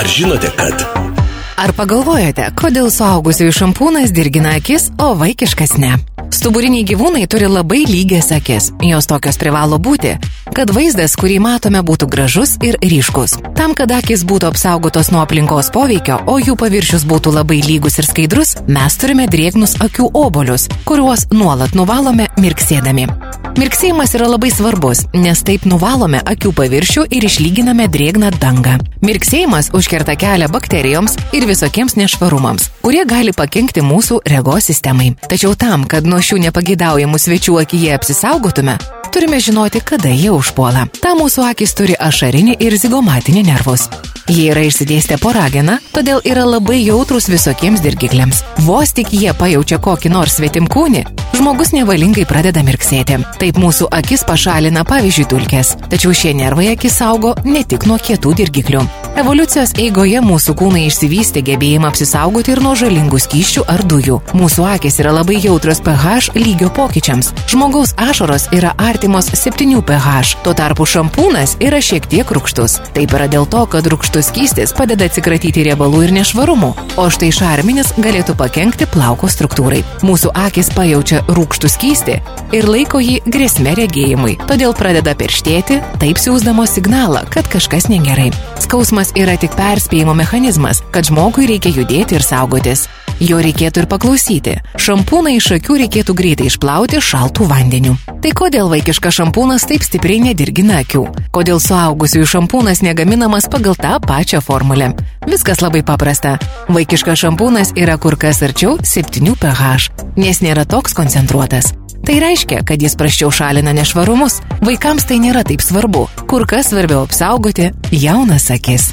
Ar žinote, kad Ar pagalvojate, kodėl suaugusiųjų šampūnas dirgina akis, o vaikiškas ne? Stuburiniai gyvūnai turi labai lygias akis. Jos tokios privalo būti, kad vaizdas, kurį matome, būtų gražus ir ryškus. Tam, kad akis būtų apsaugotos nuo aplinkos poveikio, o jų paviršius būtų labai lygus ir skaidrus, mes turime drėgnus akių obolius, kuriuos nuolat nuvalome mirksėdami. Mirksėjimas yra labai svarbus, nes taip nuvalome akių paviršių ir išlyginame drėgną dangą. Mirksėjimas užkerta kelią bakterijoms ir visokiems nešvarumams, kurie gali pakengti mūsų regos sistemai. Tačiau tam, kad nuo šių nepageidaujamų svečių akyje apsisaugotume, turime žinoti, kada jie užpuola. Tam mūsų akis turi ašarinį ir zigomatinį nervus. Jie yra išsidėstę po rageną, todėl yra labai jautrus visokiems dirgikliams. Vos tik jie pajaučia kokį nors svetimkūnį, žmogus nevalingai pradeda mirksėti. Taip mūsų akis pašalina pavyzdžiui dulkės. Tačiau šie nervai akis saugo ne tik nuo kietų dirgiklių. Evoliucijos eigoje mūsų kūnai išsivystė gebėjimą apsisaugoti ir nuo žalingų skyščių ar dujų. Mūsų akis yra labai jautrus pH lygio pokyčiams. Žmogaus ašaros yra artimos 7 pH, tuo tarpu šampūnas yra šiek tiek rūkštus. Taip yra dėl to, kad rūkštus skystis padeda atsikratyti riebalų ir nešvarumų, o štai šarminis galėtų pakengti plauko struktūrai. Mūsų akis pajaučia rūkštų skystį ir laiko jį grėsme regėjimui, todėl pradeda perštėti, taip siūsdamos signalą, kad kažkas negerai. Skausmas yra tik perspėjimo mechanizmas, kad žmogui reikia judėti ir saugotis. Jo reikėtų ir paklausyti. Šampūną iš akių reikėtų greitai išplauti šaltų vandeniu. Tai kodėl vaikiškas šampūnas taip stipriai nedirgina akių? Kodėl suaugusiųjų šampūnas negaminamas pagal tą pačią formulę? Viskas labai paprasta. Vaikiškas šampūnas yra kur kas arčiau 7 pH, nes nėra toks koncentruotas. Tai reiškia, kad jis praščiau šalina nešvarumus. Vaikams tai nėra taip svarbu. Kur kas svarbiau apsaugoti jaunas akis.